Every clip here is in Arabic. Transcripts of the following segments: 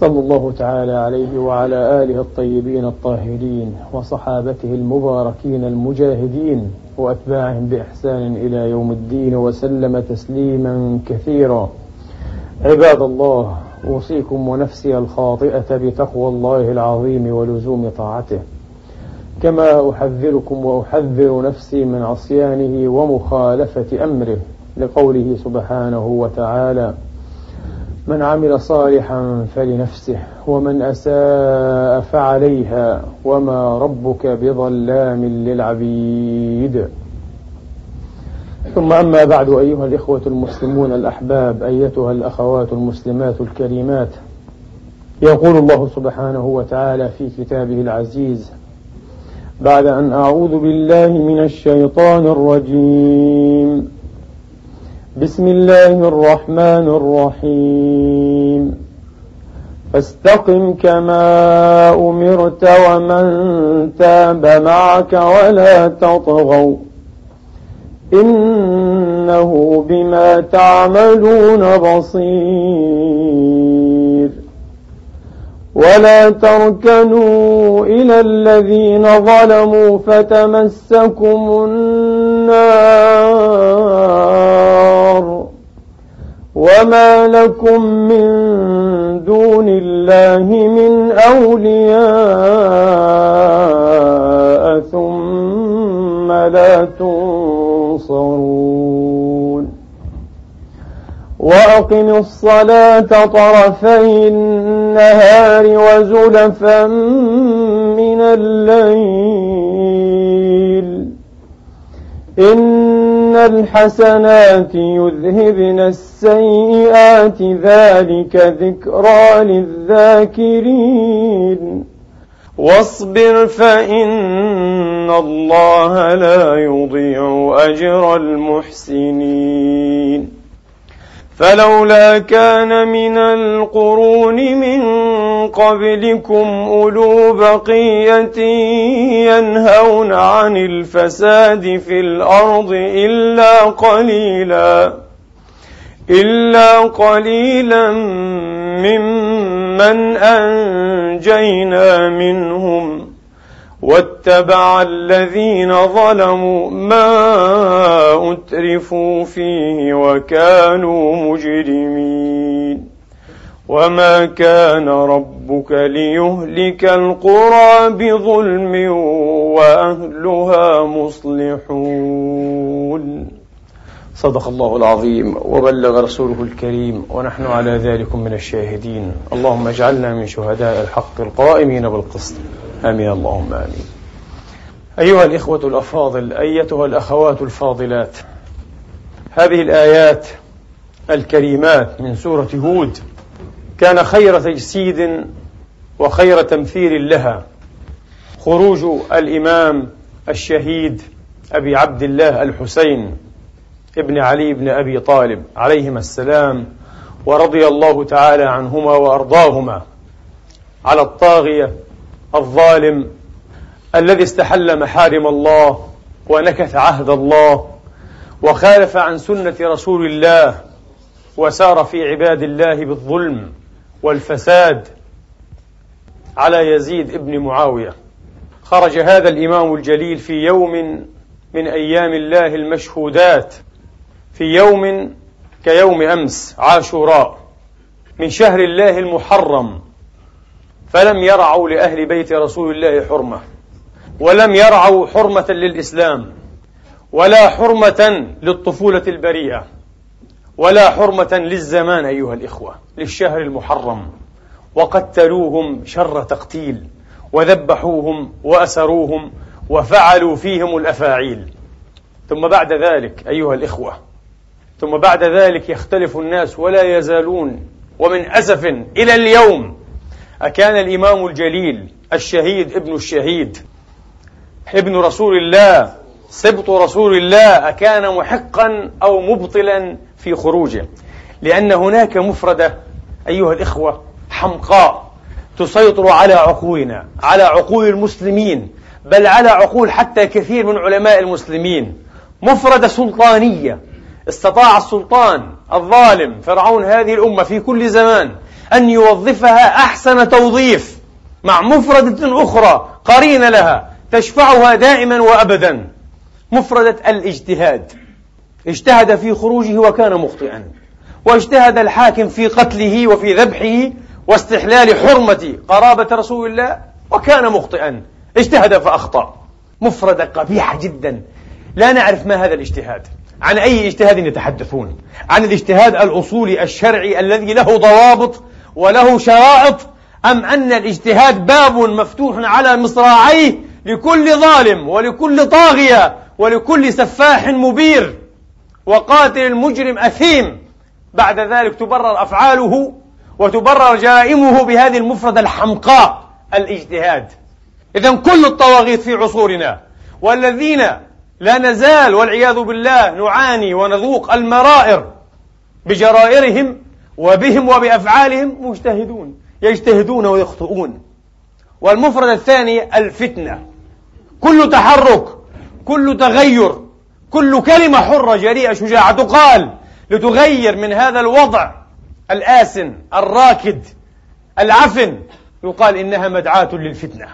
صلى الله تعالى عليه وعلى آله الطيبين الطاهرين وصحابته المباركين المجاهدين وأتباعهم بإحسان إلى يوم الدين وسلم تسليما كثيرا. عباد الله أوصيكم ونفسي الخاطئة بتقوى الله العظيم ولزوم طاعته. كما أحذركم وأحذر نفسي من عصيانه ومخالفة أمره لقوله سبحانه وتعالى من عمل صالحا فلنفسه ومن أساء فعليها وما ربك بظلام للعبيد. ثم أما بعد أيها الإخوة المسلمون الأحباب أيتها الأخوات المسلمات الكريمات يقول الله سبحانه وتعالى في كتابه العزيز بعد أن أعوذ بالله من الشيطان الرجيم. بسم الله الرحمن الرحيم. فاستقم كما أمرت ومن تاب معك ولا تطغوا. إنه بما تعملون بصير. ولا تركنوا إلى الذين ظلموا فتمسكم النار. وما لكم من دون الله من اولياء ثم لا تنصرون. واقم الصلاه طرفي النهار وزلفا من الليل. إن الحسنات يذهبن السيئات ذلك ذكرى للذاكرين. واصبر فإن الله لا يضيع أجر المحسنين. فلولا كان من القرون من قبلكم أولو بقية ينهون عن الفساد في الأرض إلا قليلا إلا قليلا ممن أنجينا منهم. واتبع الذين ظلموا ما أترفوا فيه وكانوا مجرمين. وما كان ربك ليهلك القرى بظلم واهلها مصلحون. صدق الله العظيم وبلغ رسوله الكريم ونحن على ذلك من الشاهدين. اللهم اجعلنا من شهداء الحق القائمين بالقسط. آمين. اللهم آمين. أيها الإخوة الأفاضل أيتها الأخوات الفاضلات هذه الآيات الكريمات من سورة هود. كان خير تجسيد وخير تمثيل لها. خروج الإمام الشهيد أبي عبد الله الحسين ابن علي بن أبي طالب عليهما السلام ورضي الله تعالى عنهما وأرضاهما على الطاغية الظالم الذي استحل محارم الله ونكث عهد الله وخالف عن سنة رسول الله وسار في عباد الله بالظلم. والفساد على يزيد ابن معاوية. خرج هذا الإمام الجليل في يوم من أيام الله المشهودات في يوم كيوم أمس عاشوراء من شهر الله المحرم فلم يرعوا لأهل بيت رسول الله حرمة ولم يرعوا حرمة للإسلام ولا حرمة للطفولة البريئة. ولا حرمة للزمان أيها الإخوة للشهر المحرم. وقتلوهم شر تقتيل وذبحوهم وأسروهم وفعلوا فيهم الأفاعيل. ثم بعد ذلك أيها الإخوة ثم بعد ذلك يختلف الناس ولا يزالون. ومن أسف إلى اليوم أكان الإمام الجليل الشهيد ابن الشهيد ابن رسول الله سبط رسول الله أكان محقا أو مبطلا في خروجه. لأن هناك مفردة أيها الإخوة حمقاء تسيطر على عقولنا على عقول المسلمين بل على عقول حتى كثير من علماء المسلمين. مفردة سلطانية. استطاع السلطان الظالم فرعون هذه الأمة في كل زمان أن يوظفها أحسن توظيف مع مفردة أخرى قرينة لها تشفعها دائما وأبدا. مفردة الاجتهاد. اجتهد في خروجه وكان مخطئا. واجتهد الحاكم في قتله وفي ذبحه واستحلال حرمة قرابة رسول الله وكان مخطئا. اجتهد فأخطأ. مفردة قبيحة جدا. لا نعرف ما هذا الاجتهاد. عن أي اجتهاد يتحدثون؟ عن الاجتهاد الأصولي الشرعي الذي له ضوابط وله شرائط أم أن الاجتهاد باب مفتوح على مصراعيه لكل ظالم ولكل طاغية ولكل سفاح مبير؟ وقاتل المجرم أثيم. بعد ذلك تبرر أفعاله وتبرر جرائمه بهذه المفردة الحمقاء الاجتهاد. إذا كل الطواغيت في عصورنا والذين لا نزال والعياذ بالله نعاني ونذوق المرائر بجرائرهم وبهم وبأفعالهم مجتهدون يجتهدون ويخطئون. والمفردة الثانية الفتنة. كل تحرك كل تغير كل كلمة حرة جريئة شجاعة تقال لتغير من هذا الوضع الآسن الراكد العفن. يقال إنها مدعاة للفتنة.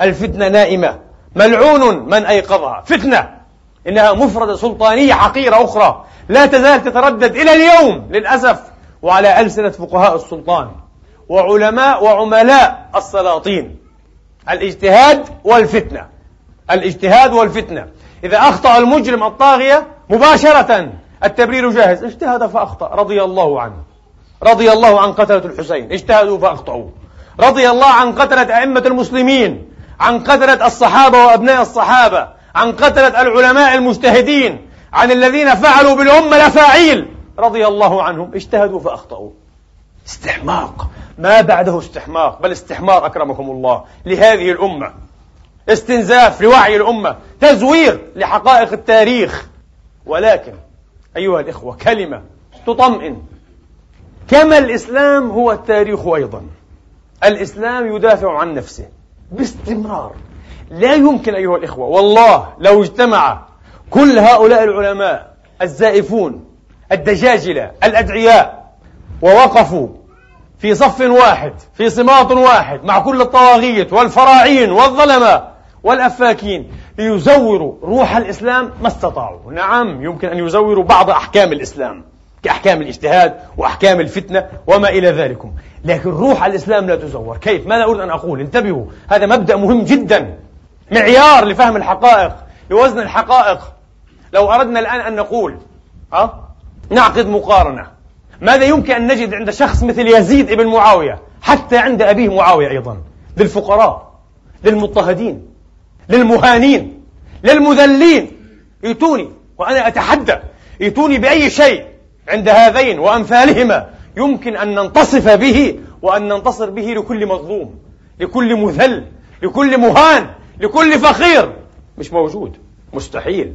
الفتنة نائمة. ملعون من أيقظها. فتنة. إنها مفردة سلطانية حقيرة أخرى. لا تزال تتردد إلى اليوم للأسف وعلى ألسنة فقهاء السلطان وعلماء وعملاء السلاطين. الاجتهاد والفتنة. الاجتهاد والفتنة. إذا أخطأ المجرم الطاغية مباشرة التبرير جاهز. اجتهد فأخطأ رضي الله عنه. رضي الله عن قتلة الحسين. اجتهدوا فأخطأوا. رضي الله عن قتلة أئمة المسلمين عن قتلة الصحابة وأبناء الصحابة عن قتلة العلماء المجتهدين عن الذين فعلوا بالأمة الأفاعيل رضي الله عنهم. اجتهدوا فأخطأوا. استحماق. ما بعده استحماق؟ بل استحمار أكرمكم الله لهذه الأمة. استنزاف لوعي الأمة تزوير لحقائق التاريخ. ولكن أيها الإخوة كلمة تطمئن. كما الإسلام هو التاريخ أيضا. الإسلام يدافع عن نفسه باستمرار. لا يمكن أيها الإخوة والله لو اجتمع كل هؤلاء العلماء الزائفون الدجاجلة الأدعياء ووقفوا في صف واحد في صماط واحد مع كل الطواغيت والفراعين والظلمة والأفاكين ليزوروا روح الإسلام ما استطاعوا نعم يمكن أن يزوروا بعض أحكام الإسلام كأحكام الاجتهاد وأحكام الفتنة وما إلى ذلك لكن روح الإسلام لا تزور كيف؟ ماذا أريد أن أقول؟ انتبهوا هذا مبدأ مهم جدا معيار لفهم الحقائق لوزن الحقائق لو أردنا الآن أن نقول أه؟ نعقد مقارنة ماذا يمكن أن نجد عند شخص مثل يزيد ابن معاوية حتى عند أبيه معاوية أيضا للفقراء للمضطهدين للمهانين للمذلين. ائتوني وأنا أتحدى. ائتوني بأي شيء عند هذين وأمثالهما يمكن أن ننتصف به وأن ننتصر به لكل مظلوم لكل مذل لكل مهان لكل فقير. مش موجود. مستحيل.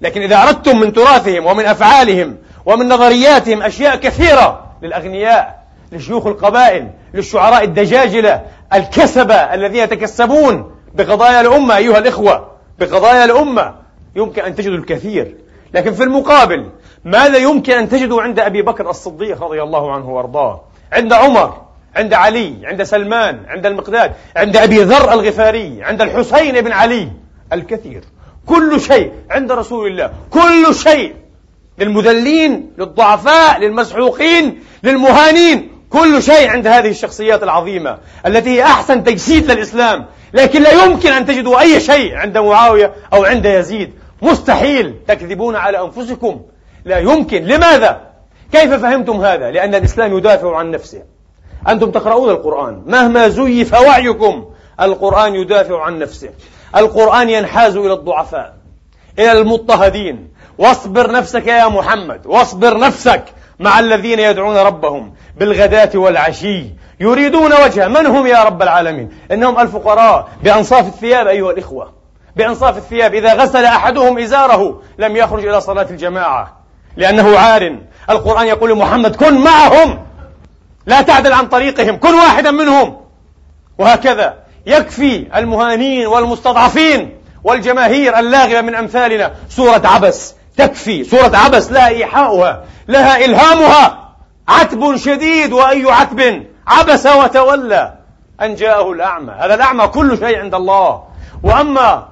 لكن إذا أردتم من تراثهم ومن أفعالهم ومن نظرياتهم أشياء كثيرة للأغنياء لشيوخ القبائل للشعراء الدجاجلة الكسبة الذين يتكسبون بقضايا الأمة أيها الإخوة بقضايا الأمة يمكن أن تجدوا الكثير. لكن في المقابل ماذا يمكن أن تجدوا عند أبي بكر الصديق رضي الله عنه وأرضاه؟ عند عمر عند علي عند سلمان عند المقداد عند أبي ذر الغفاري عند الحسين بن علي الكثير. كل شيء عند رسول الله. كل شيء للمذلين للضعفاء للمسحوقين للمهانين. كل شيء عند هذه الشخصيات العظيمة التي هي أحسن تجسيد للإسلام. لكن لا يمكن أن تجدوا أي شيء عند معاوية أو عند يزيد. مستحيل تكذبون على أنفسكم. لا يمكن. لماذا؟ كيف فهمتم هذا؟ لأن الإسلام يدافع عن نفسه. أنتم تقرؤون القرآن. مهما زيف وعيكم القرآن يدافع عن نفسه. القرآن ينحاز إلى الضعفاء إلى المضطهدين. واصبر نفسك يا محمد. واصبر نفسك. مع الذين يدعون ربهم بالغداة والعشي. يريدون وجهه من هم يا رب العالمين؟ إنهم الفقراء. بأنصاف الثياب أيها الإخوة. بأنصاف الثياب. إذا غسل أحدهم إزاره لم يخرج إلى صلاة الجماعة. لأنه عار. القرآن يقول محمد كن معهم. لا تعدل عن طريقهم. كن واحدا منهم. وهكذا. يكفي المهانين والمستضعفين والجماهير اللاغبة من أمثالنا. سورة عبس. تكفي. سورة عبس لها إيحاؤها لها إلهامها. عتب شديد وأي عتب؟ عبس وتولى أن جاءه الأعمى. هذا الأعمى كل شيء عند الله. وأما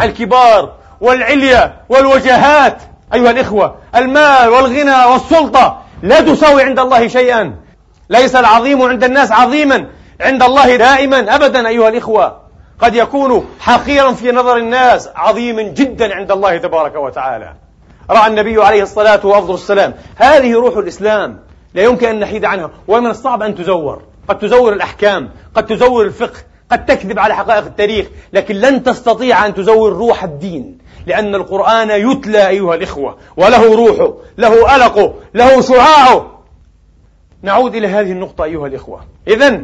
الكبار والعلية والوجهات أيها الإخوة المال والغنى والسلطة لا تساوي عند الله شيئا. ليس العظيم عند الناس عظيما. عند الله دائما أبدا أيها الإخوة. قد يكون حقيرا في نظر الناس عظيما جدا عند الله تبارك وتعالى. رأى النبي عليه الصلاة وأفضل السلام. هذه روح الإسلام. لا يمكن أن نحيد عنها. ومن الصعب أن تزور. قد تزور الأحكام. قد تزور الفقه. قد تكذب على حقائق التاريخ. لكن لن تستطيع أن تزور روح الدين. لأن القرآن يتلى أيها الإخوة. وله روحه. له ألقه. له شعاعه. نعود إلى هذه النقطة أيها الإخوة. إذا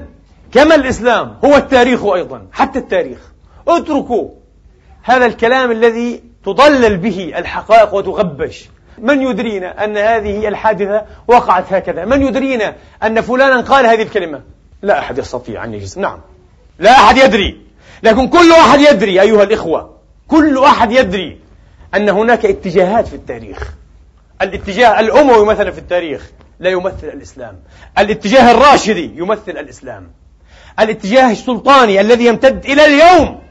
كما الإسلام هو التاريخ أيضا. حتى التاريخ. اتركوا هذا الكلام الذي تضلل به الحقائق وتغبش. من يدرينا أن هذه الحادثة وقعت هكذا؟ من يدرينا أن فلانا قال هذه الكلمة؟ لا أحد يستطيع أن يجزم. نعم. لا أحد يدري. لكن كل أحد يدري أيها الإخوة كل أحد يدري أن هناك اتجاهات في التاريخ. الاتجاه الأموي مثلا في التاريخ لا يمثل الإسلام. الاتجاه الراشدي يمثل الإسلام. الاتجاه السلطاني الذي يمتد إلى اليوم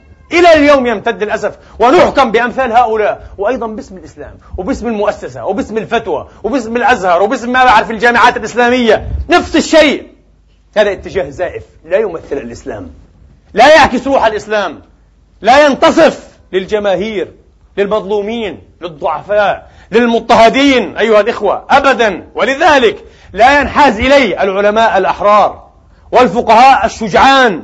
اليوم يمتد للأسف. ونحكم بأمثال هؤلاء. وأيضا باسم الإسلام وباسم المؤسسة وباسم الفتوى وباسم الأزهر وباسم ما بعد في الجامعات الإسلامية. نفس الشيء. هذا اتجاه زائف. لا يمثل الإسلام. لا يعكس روح الإسلام. لا ينتصف للجماهير للمظلومين للضعفاء للمضطهدين أيها الإخوة. أبدا. ولذلك لا ينحاز إليه العلماء الأحرار والفقهاء الشجعان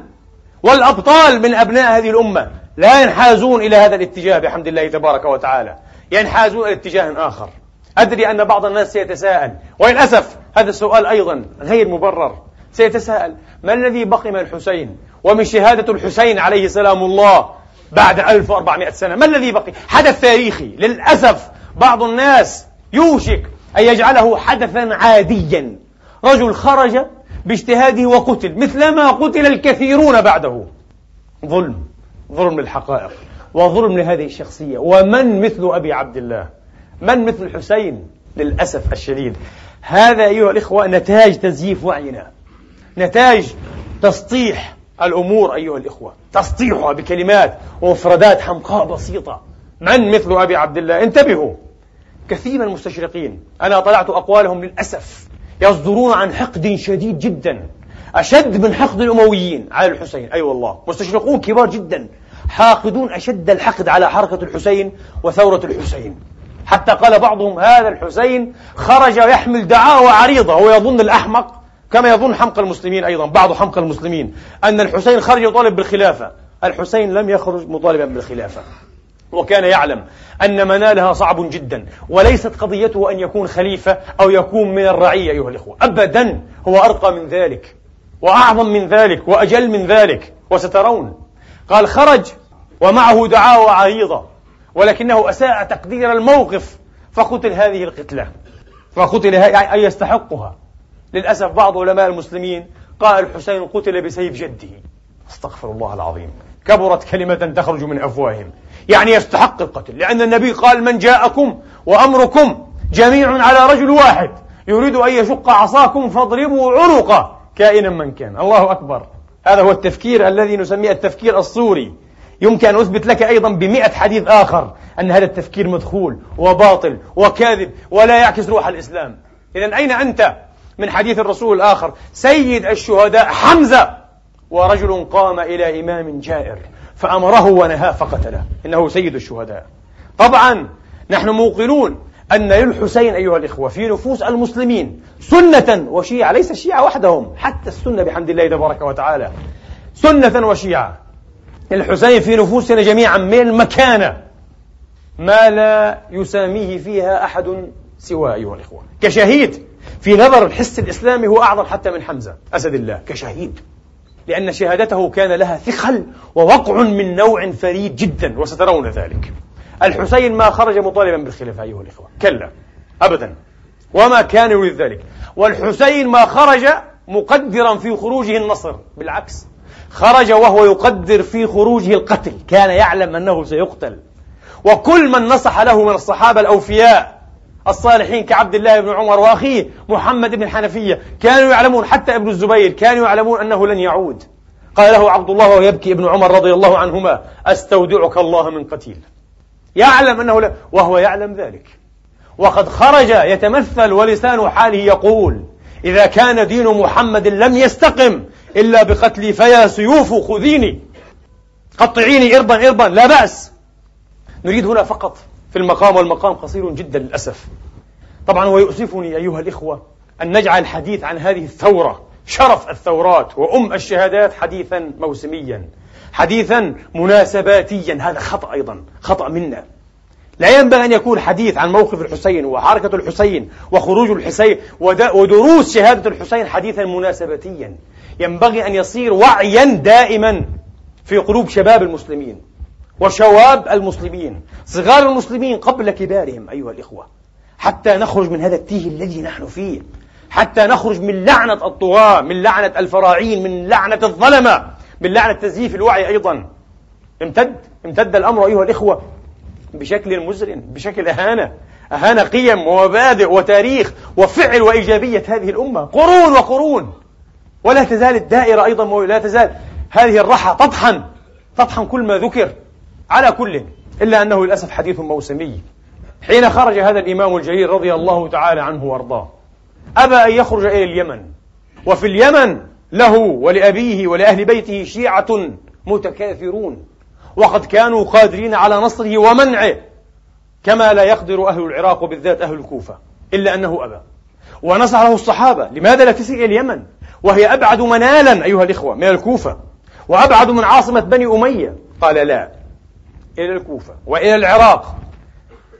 والأبطال من أبناء هذه الأمة. لا ينحازون إلى هذا الاتجاه بحمد الله تبارك وتعالى. ينحازون إلى اتجاه آخر. أدري أن بعض الناس سيتساءل. وللأسف هذا السؤال أيضا غير مبرر. سيتساءل ما الذي بقي من الحسين؟ ومن شهادة الحسين عليه سلام الله بعد 1400 سنة؟ ما الذي بقي؟ حدث تاريخي. للأسف بعض الناس يوشك أن يجعله حدثا عاديا. رجل خرج باجتهاده وقتل مثلما قتل الكثيرون بعده. ظلم. ظلم للحقائق وظلم لهذه الشخصية. ومن مثل أبي عبد الله؟ من مثل الحسين؟ للأسف الشديد. هذا أيها الإخوة نتاج تزييف وعينا. نتاج تسطيح الأمور أيها الإخوة. تسطيحها بكلمات ومفردات حمقاء بسيطة. من مثل أبي عبد الله؟ انتبهوا. كثير من المستشرقين أنا طلعت أقوالهم للأسف يصدرون عن حقد شديد جدا. أشد من حقد الأمويين. على الحسين. أي والله. مستشرقون كبار جدا. حاقدون أشد الحقد على حركة الحسين وثورة الحسين. حتى قال بعضهم هذا الحسين خرج يحمل دعاوى عريضة هو يظن الأحمق كما يظن حمق المسلمين أيضا. بعض حمق المسلمين. أن الحسين خرج يطالب بالخلافة. الحسين لم يخرج مطالبا بالخلافة. وكان يعلم أن منالها صعب جدا. وليست قضيته أن يكون خليفة أو يكون من الرعية أيها الإخوة. أبدا هو أرقى من ذلك. وأعظم من ذلك وأجل من ذلك وسترون. قال خرج ومعه دعاوى عريضة ولكنه أساء تقدير الموقف فقتل هذه القتلة. فقتل أي يستحقها. للأسف بعض علماء المسلمين قال الحسين قتل بسيف جده. أستغفر الله العظيم. كبرت كلمة تخرج من أفواههم. يعني يستحق القتل لأن النبي قال من جاءكم وأمركم جميع على رجل واحد يريد أن يشق عصاكم فاضربوا عنقه. كائنا من كان. الله أكبر. هذا هو التفكير الذي نسميه التفكير الصوري. يمكن أن أثبت لك أيضا بمئة حديث آخر أن هذا التفكير مدخول وباطل وكاذب ولا يعكس روح الإسلام. إذا أين أنت من حديث الرسول الآخر؟ سيد الشهداء حمزة ورجل قام إلى إمام جائر فأمره ونهاه فقتله. إنه سيد الشهداء. طبعا نحن موقنون أن للحسين أيها الإخوة في نفوس المسلمين سنة وشيعة ليس الشيعة وحدهم حتى السنة بحمد الله تبارك وتعالى. سنة وشيعة. الحسين في نفوسنا جميعا من المكانة. ما لا يساميه فيها أحد سوى أيها الإخوة. كشهيد. في نظر الحس الإسلامي هو أعظم حتى من حمزة. أسد الله. كشهيد. لأن شهادته كان لها ثقل ووقع من نوع فريد جدا وسترون ذلك. الحسين ما خرج مطالبا بالخلافة أيها الإخوة. كلا. أبدا. وما كان يريد ذلك. والحسين ما خرج مقدرا في خروجه النصر. بالعكس. خرج وهو يقدر في خروجه القتل. كان يعلم أنه سيقتل. وكل من نصح له من الصحابة الأوفياء الصالحين كعبد الله بن عمر وأخيه محمد بن الحنفية كانوا يعلمون حتى ابن الزبير كانوا يعلمون أنه لن يعود. قال له عبد الله وهو يبكي ابن عمر رضي الله عنهما أستودعك الله من قتيل. يعلم أنه لا وهو يعلم ذلك. وقد خرج يتمثل ولسان حاله يقول إذا كان دين محمد لم يستقم إلا بقتلي فيا سيوف خذيني. قطعيني إربا إربا لا بأس. نريد هنا فقط في المقام والمقام قصير جدا للأسف. طبعا ويؤسفني أيها الإخوة أن نجعل الحديث عن هذه الثورة شرف الثورات وأم الشهادات حديثا موسميا. حديثا مناسباتيا. هذا خطأ أيضا خطأ منا. لا ينبغي أن يكون حديث عن موقف الحسين وحركة الحسين وخروج الحسين ودروس شهادة الحسين حديثا مناسباتيا. ينبغي أن يصير وعيا دائما في قلوب شباب المسلمين وشواب المسلمين صغار المسلمين قبل كبارهم أيها الإخوة. حتى نخرج من هذا التيه الذي نحن فيه. حتى نخرج من لعنة الطغاة من لعنة الفراعين من لعنة الظلمة. من لعنة تزييف الوعي أيضا. امتد امتد الأمر أيها الإخوة بشكل مزرن بشكل أهانة. أهانة قيم ومبادئ وتاريخ وفعل وإيجابية هذه الأمة. قرون وقرون. ولا تزال الدائرة أيضا لا تزال هذه الرحى تطحن تطحن كل ما ذكر على كل إلا أنه للأسف حديث موسمي. حين خرج هذا الإمام الجليل رضي الله تعالى عنه وأرضاه أبى أن يخرج إلى اليمن. وفي اليمن له ولأبيه ولأهل بيته شيعة متكاثرون وقد كانوا قادرين على نصره ومنعه كما لا يقدر أهل العراق وبالذات أهل الكوفة إلا أنه أبى. ونصح له الصحابة لماذا لا تسير إلى اليمن؟ وهي أبعد منالا أيها الإخوة من الكوفة. وأبعد من عاصمة بني أمية. قال لا إلى الكوفة وإلى العراق.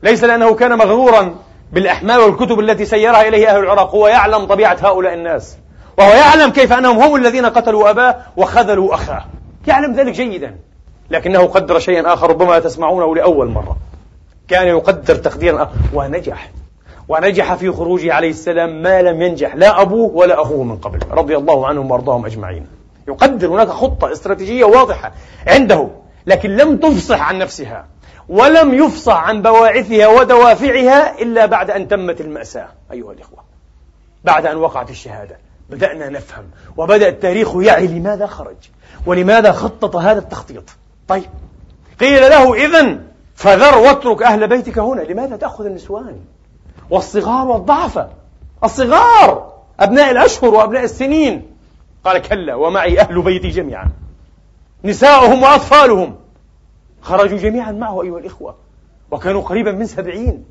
ليس لأنه كان مغرورا بالأحمال والكتب التي سيرها إليه أهل العراق هو يعلم طبيعة هؤلاء الناس. وهو يعلم كيف أنهم هم الذين قتلوا أباه وخذلوا أخاه. يعلم ذلك جيدا. لكنه قدر شيئا آخر ربما تسمعونه لأول مرة. كان يقدر تقديرا آخر. ونجح. ونجح في خروجه عليه السلام ما لم ينجح لا أبوه ولا أخوه من قبل رضي الله عنهم وأرضاهم أجمعين. يقدر هناك خطة استراتيجية واضحة عنده لكن لم تفصح عن نفسها ولم يفصح عن بواعثها ودوافعها إلا بعد أن تمت المأساة أيها الإخوة. بعد أن وقعت الشهادة. بدأنا نفهم وبدأ التاريخ يعي لماذا خرج ولماذا خطط هذا التخطيط. طيب قيل له إذا فذر واترك أهل بيتك هنا لماذا تأخذ النسوان؟ والصغار والضعفة الصغار أبناء الأشهر وأبناء السنين. قال كلا ومعي أهل بيتي جميعا. نساؤهم وأطفالهم. خرجوا جميعا معه أيها الإخوة وكانوا قريبا من سبعين.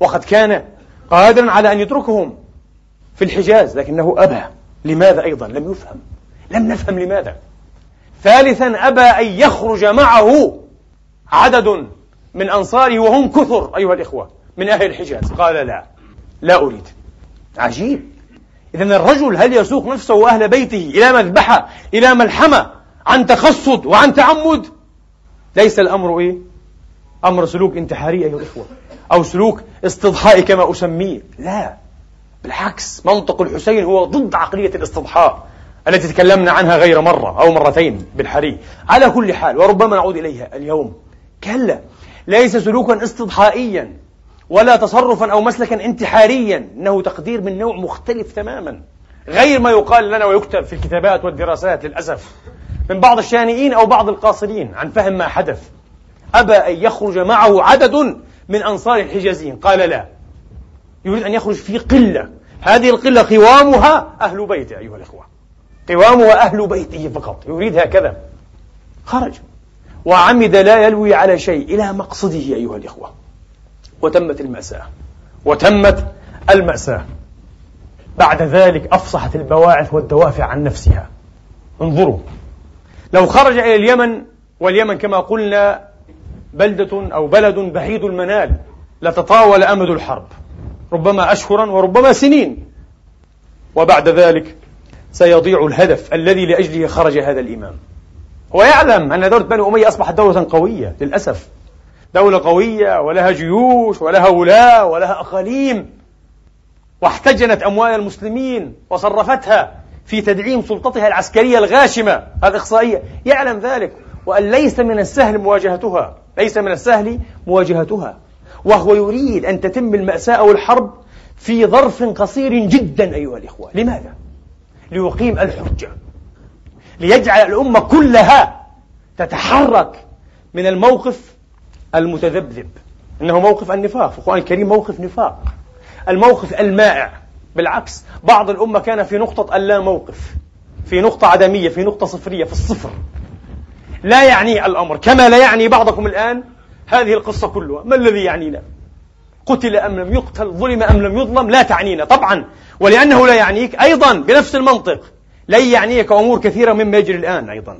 وقد كان قادرا على أن يتركهم. في الحجاز لكنه أبى. لماذا أيضا؟ لم يفهم. لم نفهم لماذا. ثالثا أبى أن يخرج معه عدد من أنصاره وهم كثر أيها الإخوة من أهل الحجاز. قال لا. لا أريد. عجيب. إذا الرجل هل يسوق نفسه وأهل بيته إلى مذبحة إلى ملحمة عن تقصد وعن تعمد؟ ليس الأمر إيه؟ أمر سلوك انتحاري أيها الإخوة أو سلوك استضحائي كما أسميه. لا. بالعكس منطق الحسين هو ضد عقلية الاستضحاء التي تكلمنا عنها غير مرة أو مرتين بالحري. على كل حال وربما نعود إليها اليوم. كلا ليس سلوكا استضحائيا ولا تصرفا أو مسلكا انتحاريا. إنه تقدير من نوع مختلف تماما. غير ما يقال لنا ويكتب في الكتابات والدراسات للأسف من بعض الشانئين أو بعض القاصرين عن فهم ما حدث. أبى أن يخرج معه عدد من أنصار الحجازيين. قال لا. يريد أن يخرج في قلة. هذه القلة قوامها أهل بيته أيها الإخوة. قوامها أهل بيته فقط. يريد هكذا. خرج. وعمد لا يلوي على شيء إلى مقصده أيها الإخوة. وتمت المأساة. وتمت المأساة. بعد ذلك أفصحت البواعث والدوافع عن نفسها. انظروا. لو خرج إلى اليمن واليمن كما قلنا بلدة أو بلد بعيد المنال لتطاول أمد الحرب. ربما أشهرا وربما سنين. وبعد ذلك سيضيع الهدف الذي لأجله خرج هذا الإمام. هو يعلم أن دولة بني أمية أصبحت دولة قوية للأسف. دولة قوية ولها جيوش ولها ولاة ولها أقاليم. واحتجنت أموال المسلمين وصرفتها في تدعيم سلطتها العسكرية الغاشمة الإقصائية. يعلم ذلك. وأن ليس من السهل مواجهتها. ليس من السهل مواجهتها. وهو يريد أن تتم المأساة أو الحرب في ظرف قصير جدا أيها الإخوة. لماذا؟ ليقيم الحجة. ليجعل الأمة كلها تتحرك من الموقف المتذبذب. إنه موقف النفاق. القرآن الكريم موقف نفاق. الموقف المائع. بالعكس بعض الأمة كان في نقطة اللا موقف في نقطة عدمية في نقطة صفرية في الصفر. لا يعني الأمر. كما لا يعني بعضكم الآن هذه القصة كلها. ما الذي يعنينا؟ قتل أم لم يقتل ظلم أم لم يظلم لا تعنينا طبعا. ولأنه لا يعنيك أيضا بنفس المنطق. لن يعنيك أمور كثيرة مما يجري الآن أيضا.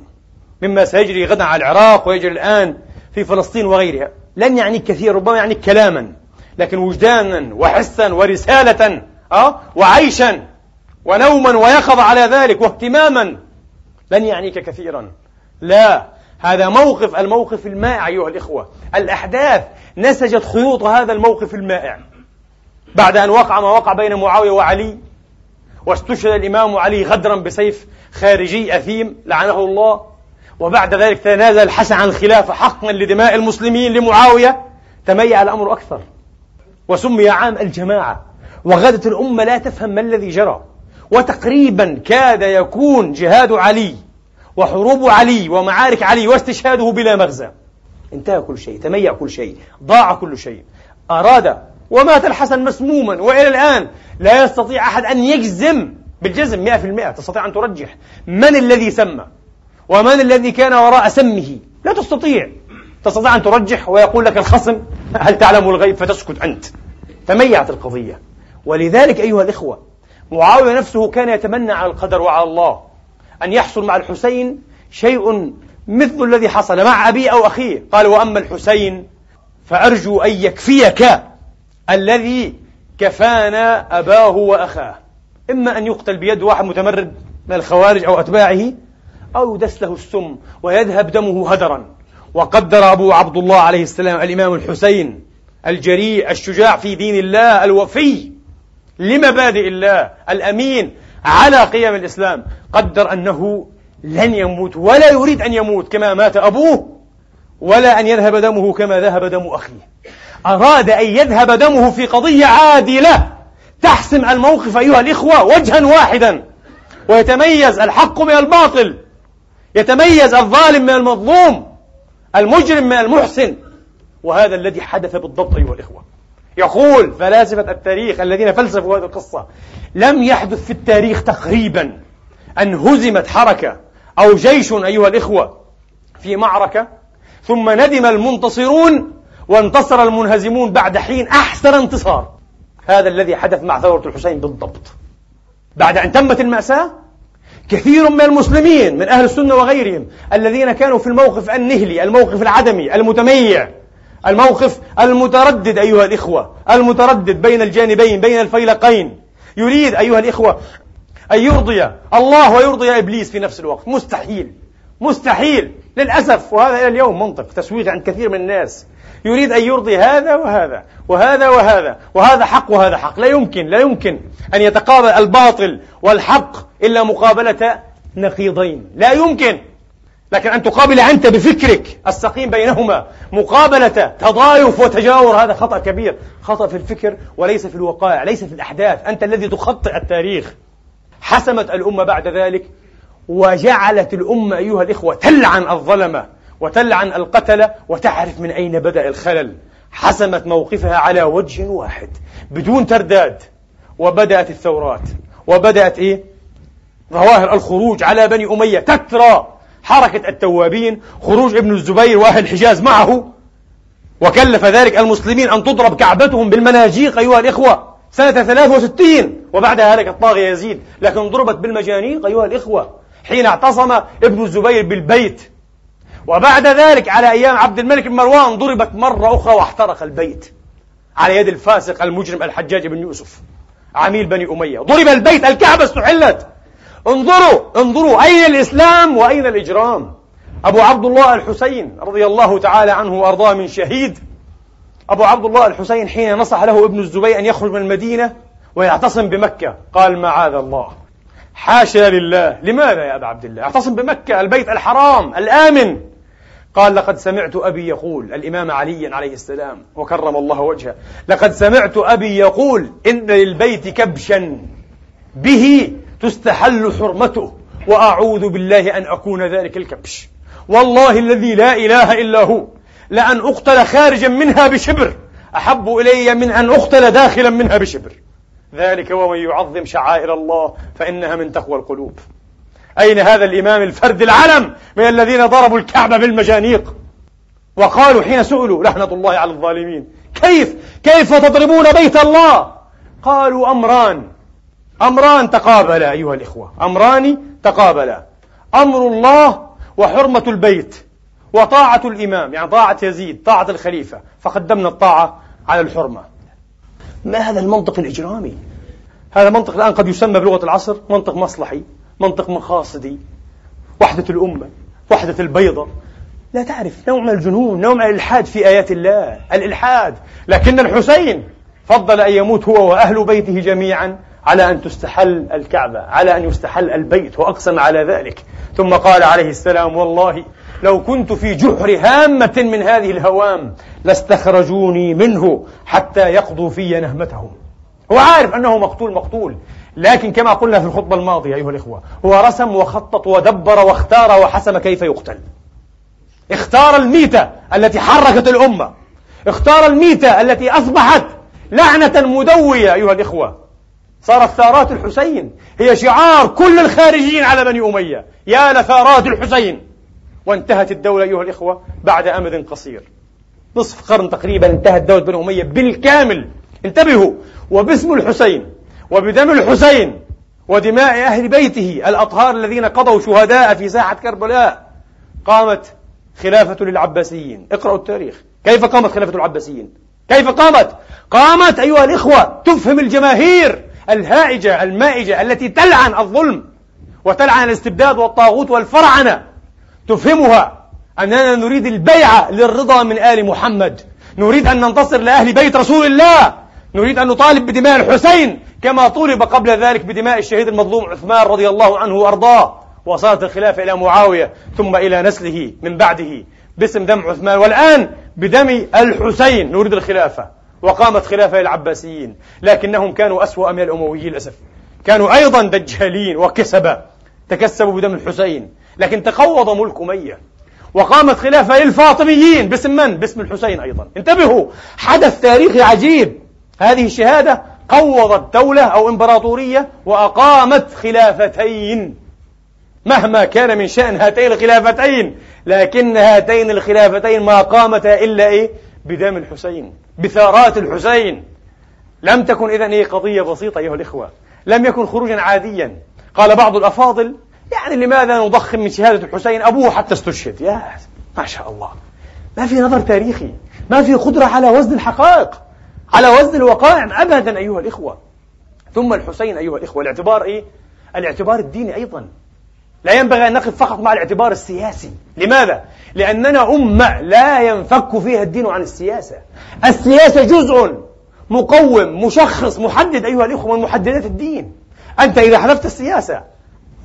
مما سيجري غدا على العراق ويجري الآن في فلسطين وغيرها. لن يعنيك كثير ربما يعنيك كلاما. لكن وجدانا وحسا ورسالة أه؟ وعيشا ونوما ويقظة على ذلك واهتماما لن يعنيك كثيرا. لا هذا موقف الموقف المائع أيها الإخوة. الأحداث نسجت خيوط هذا الموقف المائع. بعد أن وقع ما وقع بين معاوية وعلي واستشهد الإمام علي غدرا بسيف خارجي أثيم لعنه الله. وبعد ذلك تنازل الحسن عن الخلافة حقا لدماء المسلمين لمعاوية. تميع الأمر أكثر. وسمي عام الجماعة. وغدت الأمة لا تفهم ما الذي جرى. وتقريبا كاد يكون جهاد علي وحروب علي ومعارك علي واستشهاده بلا مغزى. انتهى كل شيء تميع كل شيء ضاع كل شيء. أراد ومات الحسن مسموما وإلى الآن لا يستطيع أحد أن يجزم بالجزم مئة في المئة. تستطيع أن ترجح من الذي سمى ومن الذي كان وراء سمه. لا تستطيع. تستطيع أن ترجح ويقول لك الخصم هل تعلم الغيب؟ فتسكت أنت. تميعت القضية. ولذلك أيها الإخوة معاوية نفسه كان يتمنى على القدر وعلى الله. أن يحصل مع الحسين شيء مثل الذي حصل مع أبيه أو أخيه. قال وأما الحسين فأرجو أن يكفيك الذي كفانا أباه وأخاه. إما أن يقتل بيد واحد متمرد من الخوارج أو أتباعه أو يدس له السم ويذهب دمه هدرا. وقدر أبو عبد الله عليه السلام الإمام الحسين الجريء الشجاع في دين الله الوفي لمبادئ الله الأمين على قيم الإسلام قدر أنه لن يموت ولا يريد أن يموت كما مات أبوه ولا أن يذهب دمه كما ذهب دم أخيه. أراد أن يذهب دمه في قضية عادلة تحسم الموقف أيها الإخوة وجها واحدا ويتميز الحق من الباطل يتميز الظالم من المظلوم المجرم من المحسن وهذا الذي حدث بالضبط أيها الإخوة. يقول فلاسفة التاريخ الذين فلسفوا هذه القصة لم يحدث في التاريخ تقريبا أن هزمت حركة أو جيش أيها الإخوة في معركة ثم ندم المنتصرون وانتصر المنهزمون بعد حين أحسن انتصار. هذا الذي حدث مع ثورة الحسين بالضبط. بعد أن تمت المأساة كثير من المسلمين من أهل السنة وغيرهم الذين كانوا في الموقف النهلي الموقف العدمي المتميع الموقف المتردد أيها الإخوة المتردد بين الجانبين بين الفيلقين. يريد أيها الإخوة أن يرضي الله ويرضي إبليس في نفس الوقت. مستحيل مستحيل. للأسف وهذا إلى اليوم منطق تسويق عند كثير من الناس. يريد أن يرضي هذا وهذا وهذا وهذا وهذا حق وهذا حق. لا يمكن لا يمكن أن يتقابل الباطل والحق إلا مقابلة نقيضين. لا يمكن. لكن أن تقابل أنت بفكرك السقيم بينهما مقابلة تضايف وتجاور هذا خطأ كبير. خطأ في الفكر وليس في الوقائع ليس في الأحداث. أنت الذي تخطئ التاريخ. حسمت الأمة بعد ذلك وجعلت الأمة أيها الإخوة تلعن الظلمة وتلعن القتلة وتعرف من أين بدأ الخلل. حسمت موقفها على وجه واحد. بدون ترداد. وبدأت الثورات. وبدأت إيه؟ ظواهر الخروج على بني أمية تترى. حركة التوابين خروج ابن الزبير وأهل الحجاز معه وكلف ذلك المسلمين أن تضرب كعبتهم بالمناجيق أيها الإخوة سنة 63 وبعد هلك الطاغية يزيد لكن ضربت بالمجانيق أيها الإخوة حين اعتصم ابن الزبير بالبيت. وبعد ذلك على أيام عبد الملك بن مروان ضربت مرة أخرى واحترق البيت على يد الفاسق المجرم الحجاج بن يوسف عميل بني أمية. ضرب البيت الكعبة استحلت. انظروا انظروا أين الإسلام وأين الإجرام؟ أبو عبد الله الحسين رضي الله تعالى عنه وأرضاه من شهيد. أبو عبد الله الحسين حين نصح له ابن الزبير أن يخرج من المدينة ويعتصم بمكة قال معاذ الله. حاشا لله. لماذا يا أبا عبد الله؟ اعتصم بمكة البيت الحرام الآمن. قال لقد سمعت أبي يقول الإمام علي عليه السلام وكرم الله وجهه لقد سمعت أبي يقول إن للبيت كبشا. به تستحل حرمته وأعوذ بالله أن أكون ذلك الكبش والله الذي لا إله إلا هو. لأن أقتل خارجا منها بشبر. أحب إلي من أن أقتل داخلا منها بشبر. ذلك ومن يعظم شعائر الله فإنها من تقوى القلوب. أين هذا الإمام الفرد العلم من الذين ضربوا الكعبة بالمجانيق؟ وقالوا حين سئلوا لعنة الله على الظالمين كيف؟ كيف تضربون بيت الله؟ قالوا أمران. أمران تقابلا أيها الإخوة. أمران تقابلا. أمر الله وحرمة البيت وطاعة الإمام يعني طاعة يزيد طاعة الخليفة. فقدمنا الطاعة على الحرمة. ما هذا المنطق الإجرامي؟ هذا منطق الآن قد يسمى بلغة العصر منطق مصلحي منطق مقاصدي وحدة الأمة وحدة البيضة. لا تعرف نوع من الجنون نوع من الإلحاد في آيات الله. الإلحاد. لكن الحسين فضل أن يموت هو وأهل بيته جميعا. على أن تستحل الكعبة على أن يستحل البيت وأقسم على ذلك. ثم قال عليه السلام والله لو كنت في جحر هامة من هذه الهوام لاستخرجوني منه حتى يقضوا في نهمتهم هو عارف أنه مقتول مقتول. لكن كما قلنا في الخطبة الماضية أيها الإخوة هو رسم وخطط ودبر واختار وحسم كيف يقتل. اختار الميتة التي حركت الأمة. اختار الميتة التي أصبحت لعنة مدوية أيها الإخوة. صارت ثارات الحسين. هي شعار كل الخارجين على بني أمية. يا لثارات الحسين. وانتهت الدولة أيها الإخوة بعد أمد قصير. نصف قرن تقريبا انتهت دولة بني أمية بالكامل. انتبهوا. وباسم الحسين. وبدم الحسين. ودماء أهل بيته الأطهار الذين قضوا شهداء في ساحة كربلاء. قامت خلافة للعباسيين. اقرأوا التاريخ. كيف قامت خلافة العباسيين؟ كيف قامت؟ قامت أيها الإخوة تفهم الجماهير. الهائجة المائجة التي تلعن الظلم وتلعن الاستبداد والطاغوت والفرعنة تفهمها أننا نريد البيعة للرضا من آل محمد. نريد أن ننتصر لأهل بيت رسول الله. نريد أن نطالب بدماء الحسين كما طولب قبل ذلك بدماء الشهيد المظلوم عثمان رضي الله عنه وأرضاه. وصارت الخلافة إلى معاوية ثم إلى نسله من بعده باسم دم عثمان. والآن بدم الحسين نريد الخلافة. وقامت خلافة العباسيين لكنهم كانوا أسوأ من الأمويين للأسف. كانوا أيضا دجالين وكسبة تكسبوا بدم الحسين لكن تقوض ملك أمية. وقامت خلافة للفاطميين باسم من؟ باسم الحسين أيضا. انتبهوا حدث تاريخي عجيب. هذه الشهادة قوضت دولة أو إمبراطورية وأقامت خلافتين. مهما كان من شأن هاتين الخلافتين لكن هاتين الخلافتين ما قامتا إلا إيه؟ بدم الحسين بثارات الحسين. لم تكن إذا هي قضية بسيطة أيها الإخوة. لم يكن خروجا عاديا. قال بعض الأفاضل يعني لماذا نضخم من شهادة الحسين؟ أبوه حتى استشهد. يا ما شاء الله. ما في نظر تاريخي. ما في قدرة على وزن الحقائق على وزن الوقائع أبدا أيها الإخوة. ثم الحسين أيها الإخوة الاعتبار إيه؟ الاعتبار الديني أيضا. لا ينبغي أن نقف فقط مع الاعتبار السياسي. لماذا؟ لأننا أمة لا ينفك فيها الدين عن السياسة. السياسة جزء مقوم مشخص محدد أيها الإخوة من محددات الدين. أنت إذا حذفت السياسة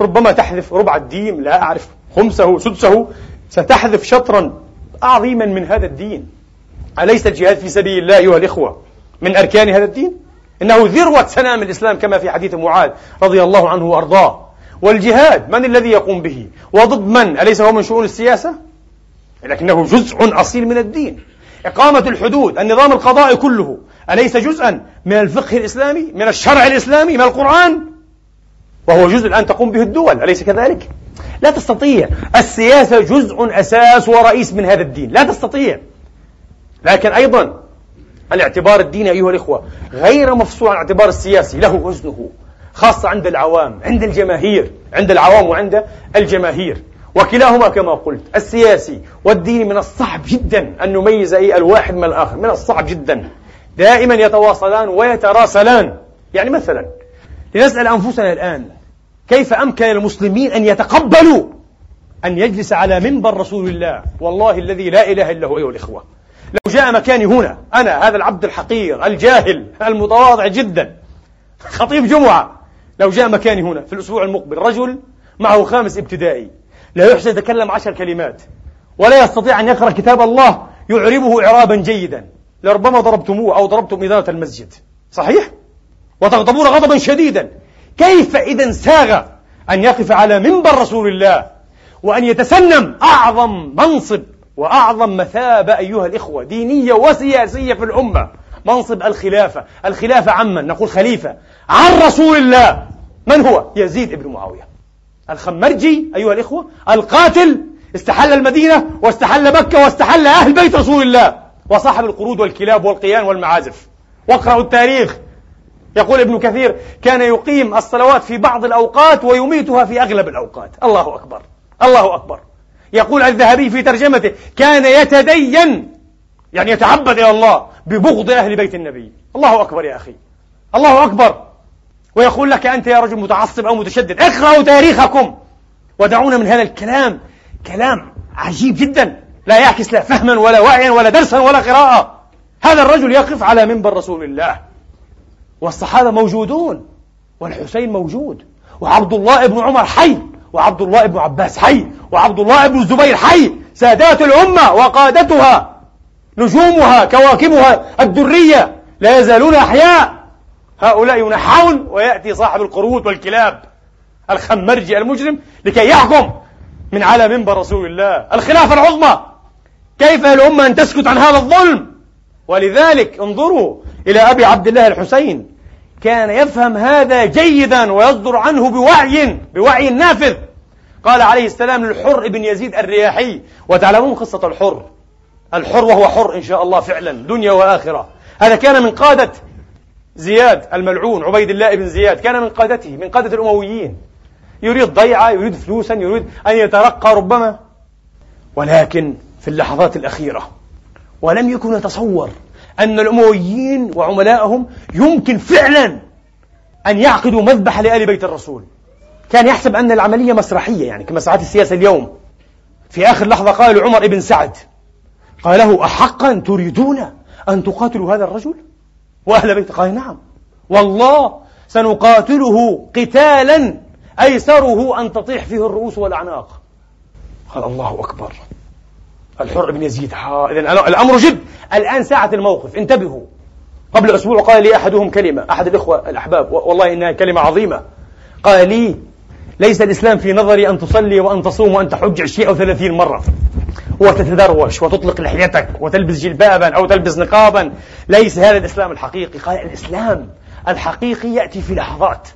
ربما تحذف ربع الدين لا أعرف خمسه سدسه ستحذف شطرا عظيما من هذا الدين. أليس الجهاد في سبيل الله أيها الإخوة من أركان هذا الدين؟ إنه ذروة سنام الإسلام كما في حديث معاذ رضي الله عنه وأرضاه. والجهاد من الذي يقوم به؟ وضد من؟ أليس هو من شؤون السياسة؟ لكنه جزء أصيل من الدين. إقامة الحدود النظام القضائي كله أليس جزءا من الفقه الإسلامي من الشرع الإسلامي من القرآن؟ وهو جزء الآن تقوم به الدول أليس كذلك؟ لا تستطيع. السياسة جزء أساس ورئيس من هذا الدين لا تستطيع. لكن أيضا الاعتبار الديني أيها الإخوة غير مفصول عن الاعتبار السياسي له وزنه. خاصة عند العوام عند الجماهير عند العوام وعند الجماهير. وكلاهما كما قلت السياسي والديني من الصعب جدا أن نميز أي الواحد من الآخر من الصعب جدا. دائما يتواصلان ويتراسلان. يعني مثلا لنسأل أنفسنا الآن كيف أمكن للمسلمين أن يتقبلوا أن يجلس على منبر رسول الله؟ والله الذي لا إله إلا هو أيها الإخوة. لو جاء مكاني هنا أنا هذا العبد الحقير الجاهل المتواضع جدا. خطيب جمعة لو جاء مكاني هنا في الأسبوع المقبل رجل معه خامس ابتدائي لا يحسن يتكلم عشر كلمات ولا يستطيع أن يقرأ كتاب الله يعربه إعرابا جيدا لربما ضربتموه أو ضربتم إدارة المسجد. صحيح؟ وتغضبون غضبا شديدا. كيف إذا ساغ أن يقف على منبر رسول الله وأن يتسنم أعظم منصب وأعظم مثابة أيها الإخوة دينية وسياسية في الأمة؟ منصب الخلافة. الخلافة عمن نقول خليفة. عن رسول الله. من هو؟ يزيد ابن معاوية. الخمرجي أيها الإخوة القاتل. استحل المدينة واستحل مكة واستحل أهل بيت رسول الله. وصاحب القرود والكلاب والقيان والمعازف. واقرأوا التاريخ. يقول ابن كثير كان يقيم الصلوات في بعض الأوقات ويميتها في أغلب الأوقات. الله أكبر. الله أكبر. يقول الذهبي في ترجمته كان يتدين يعني يتعبد إلى الله ببغض أهل بيت النبي. الله أكبر يا أخي. الله أكبر. ويقول لك أنت يا رجل متعصب أو متشدد. اقرأوا تاريخكم. ودعونا من هذا الكلام. كلام عجيب جدا. لا يعكس لا فهما ولا وعيا ولا درسا ولا قراءة. هذا الرجل يقف على منبر رسول الله. والصحابة موجودون. والحسين موجود. وعبد الله بن عمر حي. وعبد الله بن عباس حي. وعبد الله بن الزبير حي. سادات الأمة وقادتها. نجومها كواكبها الدرية لا يزالون أحياء. هؤلاء ينحون ويأتي صاحب القرود والكلاب الخمرجي المجرم لكي يحكم من على منبر رسول الله الخلافة العظمى. كيف الأمة أن تسكت عن هذا الظلم؟ ولذلك انظروا إلى أبي عبد الله الحسين. كان يفهم هذا جيدا ويصدر عنه بوعي بوعي نافذ. قال عليه السلام للحر بن يزيد الرياحي وتعلمون قصة الحر. الحر وهو حر إن شاء الله فعلا دنيا وآخرة. هذا كان من قادة زياد الملعون عبيد الله بن زياد كان من قادته من قادة الأمويين. يريد ضيعة يريد فلوسا يريد أن يترقى ربما. ولكن في اللحظات الأخيرة ولم يكن يتصور أن الأمويين وعملائهم يمكن فعلا أن يعقدوا مذبح لآل بيت الرسول. كان يحسب أن العملية مسرحية يعني كما ساعات السياسة اليوم. في آخر لحظة قال عمر بن سعد قال له أحقا تريدون أن تقاتلوا هذا الرجل؟ وأهل بيته قال نعم. والله سنقاتله قتالا أيسره أن تطيح فيه الرؤوس والأعناق. قال الله أكبر. الحر بن يزيد إذا الأمر جد. الآن ساعة الموقف. انتبهوا. قبل أسبوع قال لي أحدهم كلمة. أحد الإخوة الأحباب. والله إنها كلمة عظيمة. قال لي ليس الإسلام في نظري أن تصلي وأن تصوم وأن تحج عشرين أو ثلاثين مرة. وتتدروش وتطلق لحيتك وتلبس جلبابا أو تلبس نقابا. ليس هذا الإسلام الحقيقي. قال الإسلام الحقيقي يأتي في لحظات.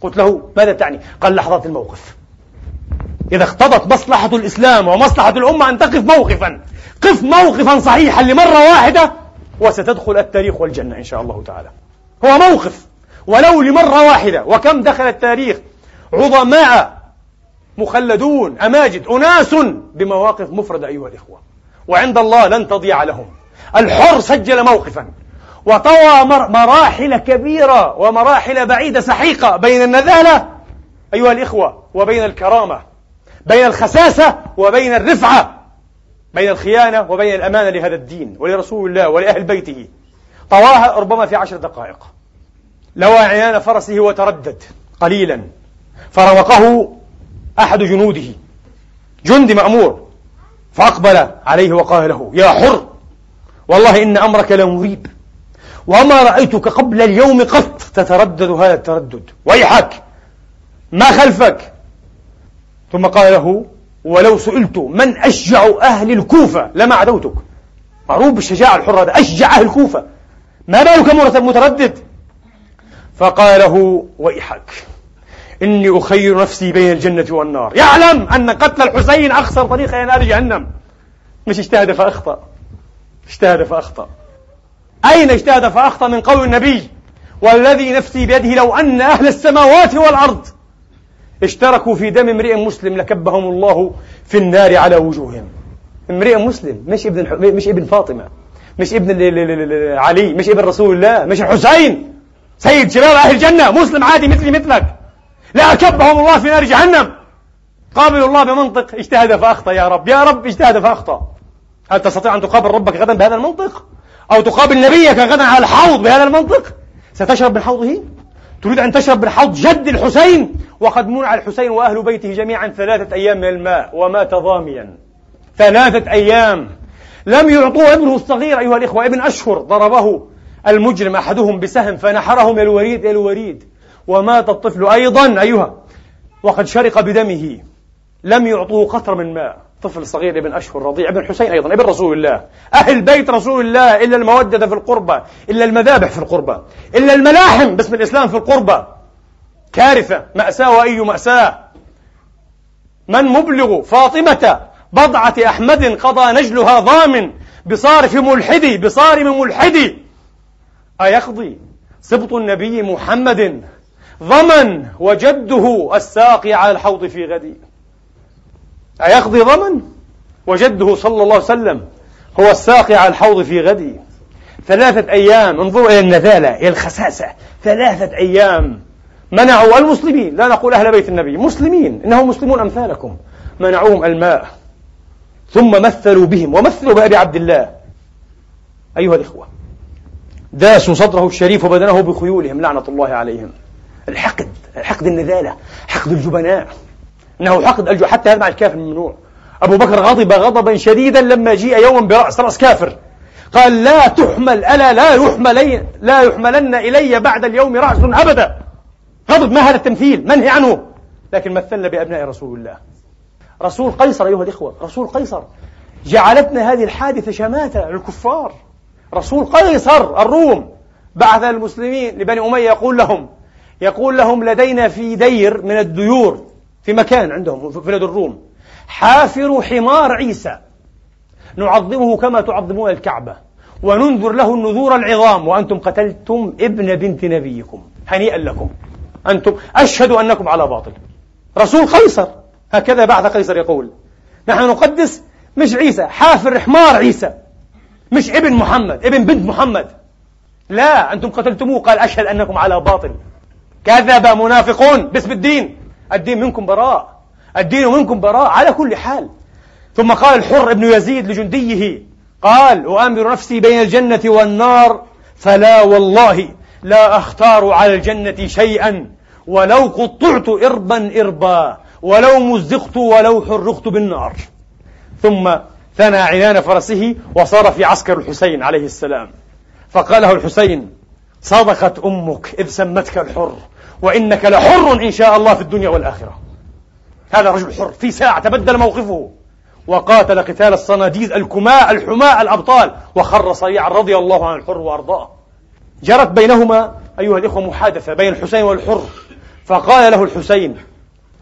قلت له ماذا تعني؟ قال لحظات الموقف. إذا اقتضت مصلحة الإسلام ومصلحة الأمة أن تقف موقفا. قف موقفا صحيحا لمرة واحدة وستدخل التاريخ والجنة إن شاء الله تعالى. هو موقف. ولو لمرة واحدة. وكم دخل التاريخ؟ عظماء مخلدون أماجد أناس بمواقف مفردة أيها الإخوة. وعند الله لن تضيع لهم. الحر سجل موقفا. وطوى مراحل كبيرة ومراحل بعيدة سحيقة بين النذالة أيها الإخوة وبين الكرامة بين الخساسة وبين الرفعة بين الخيانة وبين الأمانة لهذا الدين ولرسول الله ولأهل بيته. طواها ربما في عشر دقائق. لوى عنان فرسه وتردد قليلا. فروقه أحد جنوده. جندي مأمور. فأقبل عليه وقال له يا حر والله إن أمرك لمريب. وما رأيتك قبل اليوم قط تتردد هذا التردد. ويحك ما خلفك؟ ثم قال له ولو سئلت من أشجع أهل الكوفة لما عدوتك. معروف بالشجاعة الحرة هذا أشجع أهل الكوفة. ما بالك متردد؟ فقال له ويحك. إني أخير نفسي بين الجنة والنار. يعلم أن قتل الحسين أخسر طريق إلى نار جهنم. مش اجتهد فأخطأ. اجتهد فأخطأ. أين اجتهد فأخطأ من قول النبي؟ والذي نفسي بيده لو أن أهل السماوات والأرض اشتركوا في دم امرئ مسلم لكبهم الله في النار على وجوههم. امرئ مسلم مش ابن مش ابن فاطمة مش ابن علي مش ابن رسول الله مش الحسين. سيد شباب أهل الجنة مسلم عادي مثلي مثلك. لأكبهم الله في نار جهنم. قابل الله بمنطق اجتهد فأخطأ يا رب. يا رب اجتهد فأخطأ. هل تستطيع أن تقابل ربك غدا بهذا المنطق؟ أو تقابل نبيك غدا على الحوض بهذا المنطق؟ ستشرب من حوضه؟ تريد أن تشرب من حوض جد الحسين؟ وقد منع الحسين وأهل بيته جميعا ثلاثة أيام من الماء ومات ضاميا ثلاثة أيام. لم يعطوه ابنه الصغير أيها الإخوة ابن أشهر ضربه المجرم أحدهم بسهم فنحره من الوريد إلى الوريد. ومات الطفل أيضا أيها وقد شرق بدمه. لم يعطوه قطرة من ماء. طفل صغير ابن أشهر رضيع ابن حسين أيضا ابن رسول الله. أهل بيت رسول الله إلا المودة في القربة إلا المذابح في القربة إلا الملاحم باسم الإسلام في القربة. كارثة مأساة وأي مأساة. من مبلغ فاطمة بضعة أحمد قضى نجلها ضامن بصارف ملحدي بصارم ملحدي. أيقضي سبط النبي محمد ضمن وجده الساقي على الحوض في غدي. أيقضي ضمن؟ وجده صلى الله عليه وسلم هو الساقي على الحوض في غدي. ثلاثة أيام انظروا إلى النذالة إلى الخساسة. ثلاثة أيام منعوا المسلمين. لا نقول أهل بيت النبي مسلمين. إنهم مسلمون أمثالكم. منعوهم الماء. ثم مثلوا بهم ومثلوا بأبي عبد الله. أيها الإخوة داسوا صدره الشريف وبدنه بخيولهم لعنة الله عليهم. الحقد حقد النذالة حقد الجبناء. إنه حقد الجو حتى هذا مع الكافر ممنوع أبو بكر غضب غضبا شديدا لما جيء يوما برأس رأس كافر. قال لا تحمل ألا لا يحملين لا يحملن إلي بعد اليوم رأس أبدا. غضب ما هذا التمثيل؟ منهي عنه. لكن مثلنا بأبناء رسول الله. رسول قيصر أيها الإخوة رسول قيصر. جعلتنا هذه الحادثة شماتة للكفار. رسول قيصر الروم بعث المسلمين لبني أمية يقول لهم يقول لهم لدينا في دير من الديور في مكان عندهم في بلاد الروم. حافر حمار عيسى. نعظمه كما تعظمون الكعبة. وننذر له النذور العظام. وأنتم قتلتم ابن بنت نبيكم. هنيئا لكم. أنتم أشهدوا أنكم على باطل. رسول قيصر. هكذا بعث قيصر يقول. نحن نقدس مش عيسى. حافر حمار عيسى. مش ابن محمد ابن بنت محمد. لا أنتم قتلتموه. قال أشهد أنكم على باطل. كذب منافقون. باسم الدين. الدين منكم براء. الدين منكم براء على كل حال. ثم قال الحر ابن يزيد لجنديه. قال أؤامر نفسي بين الجنة والنار فلا والله لا أختار على الجنة شيئا. ولو قطعت إربا إربا ولو مزقت ولو حرقت بالنار. ثم ثنى عنان فرسه وصار في عسكر الحسين عليه السلام. فقال له الحسين صدقت أمك إذ سمتك الحر. وإنك لحر إن شاء الله في الدنيا والآخرة. هذا رجل حر في ساعة تبدل موقفه. وقاتل قتال الصناديد الكماء الحماء الأبطال. وخر صريعا رضي الله عن الحر وأرضاه. جرت بينهما أيها الإخوة محادثة بين الحسين والحر. فقال له الحسين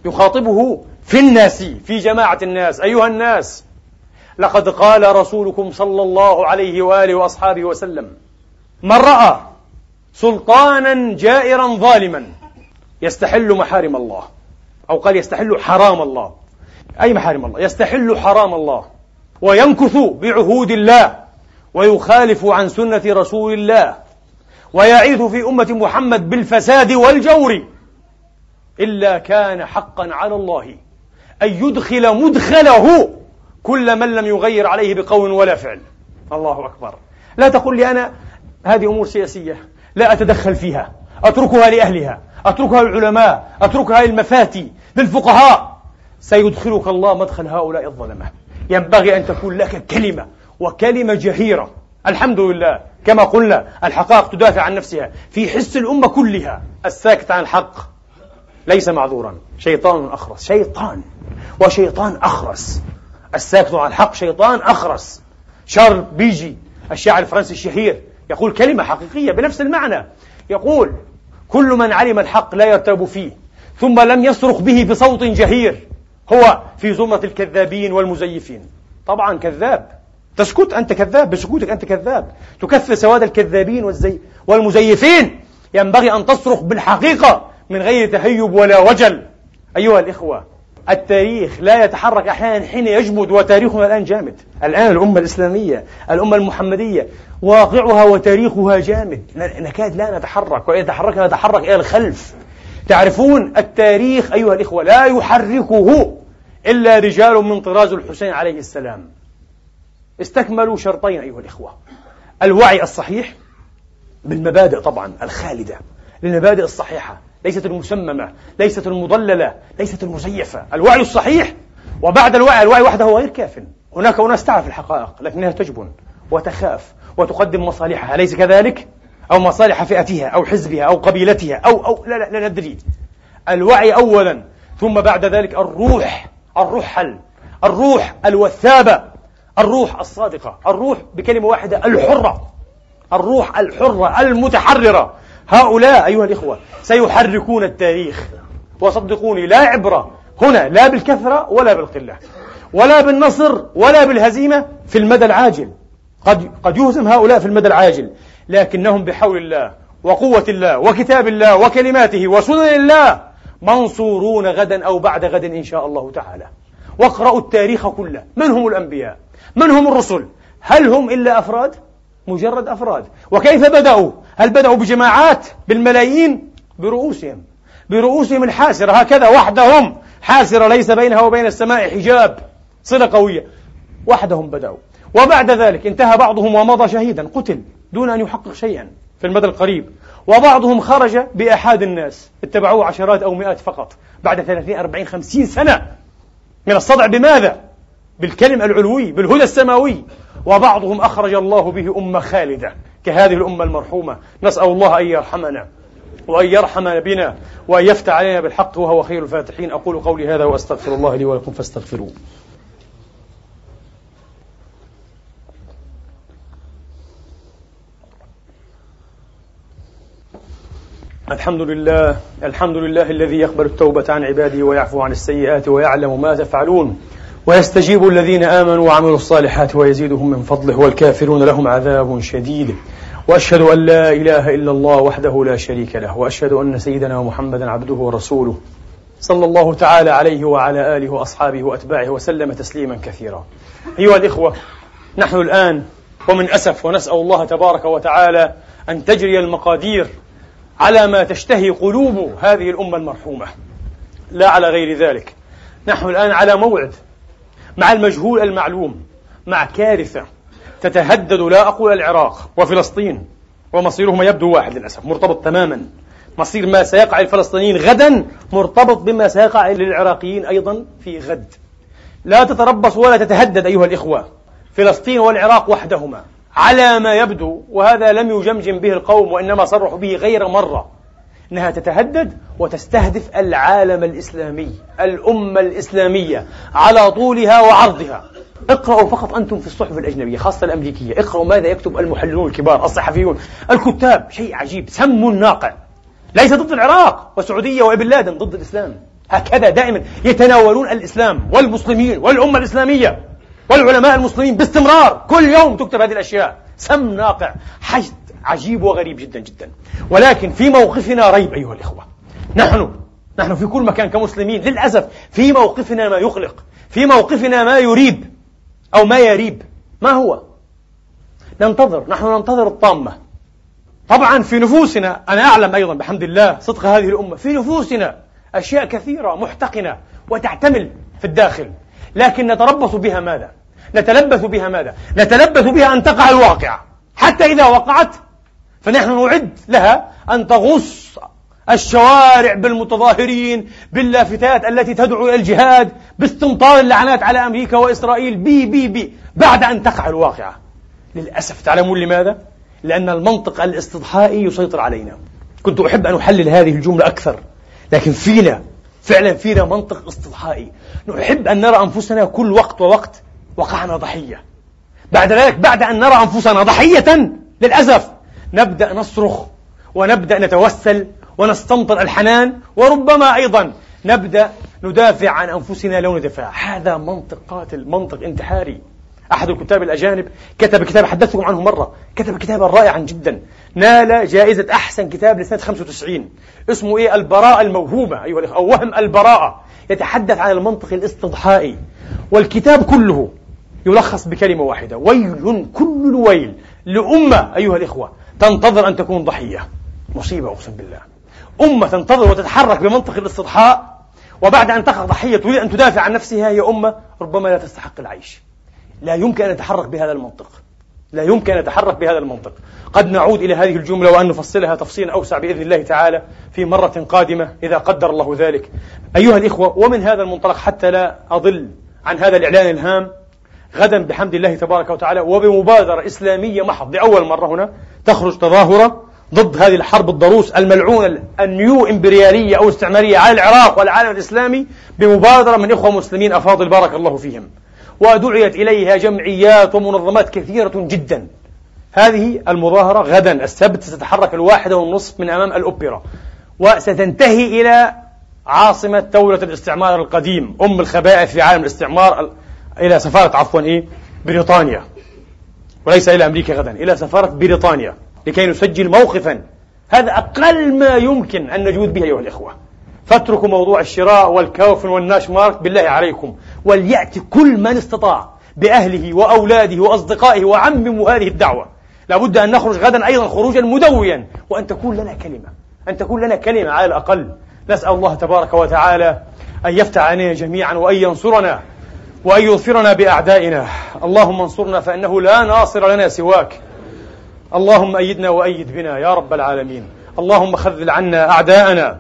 يخاطبه في الناس في جماعة الناس أيها الناس لقد قال رسولكم صلى الله عليه وآله وأصحابه وسلم من رأى سلطانا جائرا ظالما يستحل محارم الله. أو قال يستحل حرام الله. أي محارم الله؟ يستحل حرام الله. وينكث بعهود الله. ويخالف عن سنة رسول الله. ويعيث في أمة محمد بالفساد والجور. إلا كان حقا على الله أن يدخل مدخله كل من لم يغير عليه بقول ولا فعل. الله أكبر. لا تقل لي أنا هذه أمور سياسية لا أتدخل فيها أتركها لأهلها. أتركها للعلماء أتركها للمفاتي للفقهاء. سيدخلك الله مدخل هؤلاء الظلمة. ينبغي أن تكون لك كلمة وكلمة جهيرة الحمد لله. كما قلنا الحقائق تدافع عن نفسها. في حس الأمة كلها الساكت عن الحق. ليس معذورا. شيطان أخرس. شيطان. وشيطان أخرس. الساكت عن الحق شيطان أخرس. شارل بيجي الشاعر الفرنسي الشهير يقول كلمة حقيقية بنفس المعنى. يقول كل من علم الحق لا يرتاب فيه ثم لم يصرخ به بصوت جهير هو في زمرة الكذابين والمزيفين. طبعا كذاب. تسكت أنت كذاب بسكوتك أنت كذاب. تكثر سواد الكذابين والزي والمزيفين. ينبغي أن تصرخ بالحقيقة من غير تهيب ولا وجل. أيها الإخوة التاريخ لا يتحرك أحيانا حين يجمد وتاريخنا الآن جامد. الآن الأمة الإسلامية الأمة المحمدية واقعها وتاريخها جامد. نكاد لا نتحرك وإذا تحركنا نتحرك إلى الخلف. تعرفون التاريخ أيها الإخوة لا يحركه إلا رجال من طراز الحسين عليه السلام. استكملوا شرطين أيها الإخوة. الوعي الصحيح بالمبادئ طبعا الخالدة للمبادئ الصحيحة. ليست المسممة ليست المضللة ليست المزيفة. الوعي الصحيح وبعد الوعي الوعي وحده غير كاف. هناك أناس تعرف الحقائق لكنها تجبن وتخاف وتقدم مصالحها. أليس كذلك؟ أو مصالح فئتها أو حزبها أو قبيلتها أو أو لا لا, لا ندري. الوعي أولا ثم بعد ذلك الروح الروح حل الروح الوثابة الروح الصادقة الروح بكلمة واحدة الحرة الروح الحرة المتحررة. هؤلاء أيها الإخوة سيحركون التاريخ وصدقوني لا عبرة هنا لا بالكثرة ولا بالقلة ولا بالنصر ولا بالهزيمة في المدى العاجل. قد قد يهزم هؤلاء في المدى العاجل لكنهم بحول الله وقوة الله وكتاب الله وكلماته وسنن الله منصورون غدا أو بعد غد إن شاء الله تعالى. واقرأوا التاريخ كله. من هم الأنبياء؟ من هم الرسل؟ هل هم إلا أفراد؟ مجرد أفراد. وكيف بدأوا؟ هل بدأوا بجماعات بالملايين؟ برؤوسهم. برؤوسهم الحاسرة هكذا وحدهم. حاسرة ليس بينها وبين السماء حجاب. صلة قوية. وحدهم بدأوا. وبعد ذلك انتهى بعضهم ومضى شهيدا. قتل دون أن يحقق شيئا في المدى القريب. وبعضهم خرج بأحاد الناس. اتبعوه عشرات أو مئات فقط. بعد 30 40 50 سنة. من الصدع بماذا؟ بالكلم العلوي بالهدى السماوي. وبعضهم أخرج الله به أمة خالدة. كهذه الأمة المرحومة. نسأل الله أن يرحمنا وأن يرحم بنا وأن يفتح علينا بالحق وهو خير الفاتحين. أقول قولي هذا وأستغفر الله لي ولكم فاستغفروه. الحمد لله الحمد لله الذي يقبل التوبة عن عباده ويعفو عن السيئات ويعلم ما تفعلون. ويستجيب الذين آمنوا وعملوا الصالحات ويزيدهم من فضله والكافرون لهم عذاب شديد. وأشهد أن لا إله إلا الله وحده لا شريك له. وأشهد أن سيدنا محمدا عبده ورسوله صلى الله تعالى عليه وعلى آله وأصحابه وأتباعه وسلم تسليما كثيرا. أيها الإخوة نحن الآن ومن أسف ونسأل الله تبارك وتعالى أن تجري المقادير على ما تشتهي قلوب هذه الأمة المرحومة. لا على غير ذلك. نحن الآن على موعد مع المجهول المعلوم مع كارثة تتهدد لا أقول العراق وفلسطين ومصيرهما يبدو واحد للأسف مرتبط تماما. مصير ما سيقع الفلسطينيين غدا مرتبط بما سيقع للعراقيين أيضا في غد. لا تتربص ولا تتهدد أيها الإخوة فلسطين والعراق وحدهما على ما يبدو وهذا لم يجمجم به القوم وإنما صرحوا به غير مرة. أنها تتهدد وتستهدف العالم الإسلامي الأمة الإسلامية على طولها وعرضها. اقرأوا فقط أنتم في الصحف الأجنبية خاصة الأمريكية. اقرأوا ماذا يكتب المحللون الكبار الصحفيون الكتاب. شيء عجيب. سم ناقع. ليس ضد العراق والسعودية وابن لادن ضد الإسلام. هكذا دائما يتناولون الإسلام والمسلمين والأمة الإسلامية والعلماء المسلمين باستمرار. كل يوم تكتب هذه الأشياء. سم ناقع. حشد. عجيب وغريب جدا جدا. ولكن في موقفنا ريب أيها الإخوة. نحن نحن في كل مكان كمسلمين للأسف في موقفنا ما يقلق في موقفنا ما يريب أو ما يريب. ما هو؟ ننتظر نحن ننتظر الطامة. طبعا في نفوسنا أنا أعلم أيضا بحمد الله صدق هذه الأمة في نفوسنا أشياء كثيرة محتقنة وتعتمل في الداخل. لكن نتربص بها ماذا؟ نتلبث بها ماذا؟ نتلبث بها أن تقع الواقعة. حتى إذا وقعت فنحن نعد لها أن تغص الشوارع بالمتظاهرين باللافتات التي تدعو إلى الجهاد باستمطار اللعنات على أمريكا وإسرائيل. بي بي بي. بعد أن تقع الواقعة. للأسف تعلمون لماذا؟ لأن المنطق الاستضحائي يسيطر علينا. كنت أحب أن أحلل هذه الجملة أكثر. لكن فينا فعلا فينا منطق استضحائي. نحب أن نرى أنفسنا كل وقت ووقت وقعنا ضحية. بعد ذلك بعد أن نرى أنفسنا ضحية للأسف نبدأ نصرخ ونبدأ نتوسل ونستمطر الحنان وربما أيضا نبدأ ندافع عن أنفسنا لون دفاع هذا منطق قاتل منطق انتحاري. أحد الكتاب الأجانب كتب كتاب حدثتكم عنه مرة. كتب كتابا رائعا جدا. نال جائزة أحسن كتاب لسنة 95 اسمه إيه؟ البراءة الموهوبة أيها الأخوة أو وهم البراءة. يتحدث عن المنطق الاستضحائي. والكتاب كله يلخص بكلمة واحدة. ويل كل الويل لأمة أيها الإخوة. تنتظر أن تكون ضحية. مصيبة أقسم بالله. أمة تنتظر وتتحرك بمنطق الاستضحاء وبعد أن تقع ضحية تريد أن تدافع عن نفسها هي أمة ربما لا تستحق العيش. لا يمكن أن نتحرك بهذا المنطق. لا يمكن أن نتحرك بهذا المنطق. قد نعود إلى هذه الجملة وأن نفصلها تفصيلا أوسع بإذن الله تعالى في مرة قادمة إذا قدر الله ذلك. أيها الإخوة ومن هذا المنطلق حتى لا أضل عن هذا الإعلان الهام غدا بحمد الله تبارك وتعالى وبمبادرة إسلامية محض. لأول مرة هنا تخرج تظاهرة ضد هذه الحرب الضروس الملعونة النيو إمبريالية أو استعمارية على العراق والعالم الإسلامي بمبادرة من إخوة مسلمين. أفاضل بارك الله فيهم. ودعيت إليها جمعيات ومنظمات كثيرة جدا. هذه المظاهرة غدا. السبت ستتحرك الواحدة والنصف من أمام الأوبرا. وستنتهي إلى عاصمة دولة الاستعمار القديم أم الخبائث في عالم الاستعمار إلى سفارة عفوا إيه؟ بريطانيا. وليس إلى أمريكا غدا إلى سفارة بريطانيا لكي نسجل موقفا. هذا أقل ما يمكن أن نجود به أيها الإخوة. فاتركوا موضوع الشراء والكوفن والناش مارك بالله عليكم. وليأتي كل من استطاع بأهله وأولاده وأصدقائه وعمموا هذه الدعوة. لابد أن نخرج غدا أيضا خروجا مدويا. وأن تكون لنا كلمة. أن تكون لنا كلمة على الأقل. نسأل الله تبارك وتعالى أن يفتح علينا جميعا وأن ينصرنا. وأن يظفرنا بأعدائنا. اللهم انصرنا فإنه لا ناصر لنا سواك. اللهم أيدنا وأيد بنا يا رب العالمين. اللهم خذل عنا أعداءنا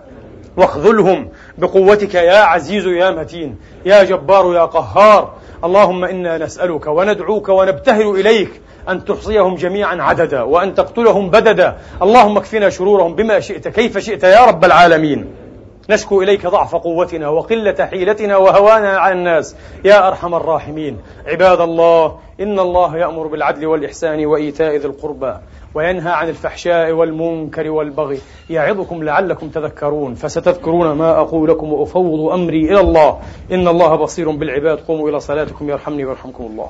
واخذلهم بقوتك يا عزيز يا متين. يا جبار يا قهار. اللهم إنا نسألك وندعوك ونبتهل إليك أن تحصيهم جميعا عددا وأن تقتلهم بددا. اللهم اكفنا شرورهم بما شئت كيف شئت يا رب العالمين. نشكو إليك ضعف قوتنا وقلة حيلتنا وهوانا على الناس. يا أرحم الراحمين. عباد الله إن الله يأمر بالعدل والإحسان وإيتاء ذي القربى وينهى عن الفحشاء والمنكر والبغي. يعظكم لعلكم تذكرون. فستذكرون ما أقول لكم وأفوض أمري إلى الله. إن الله بصير بالعباد. قوموا إلى صلاتكم يرحمني ويرحمكم الله.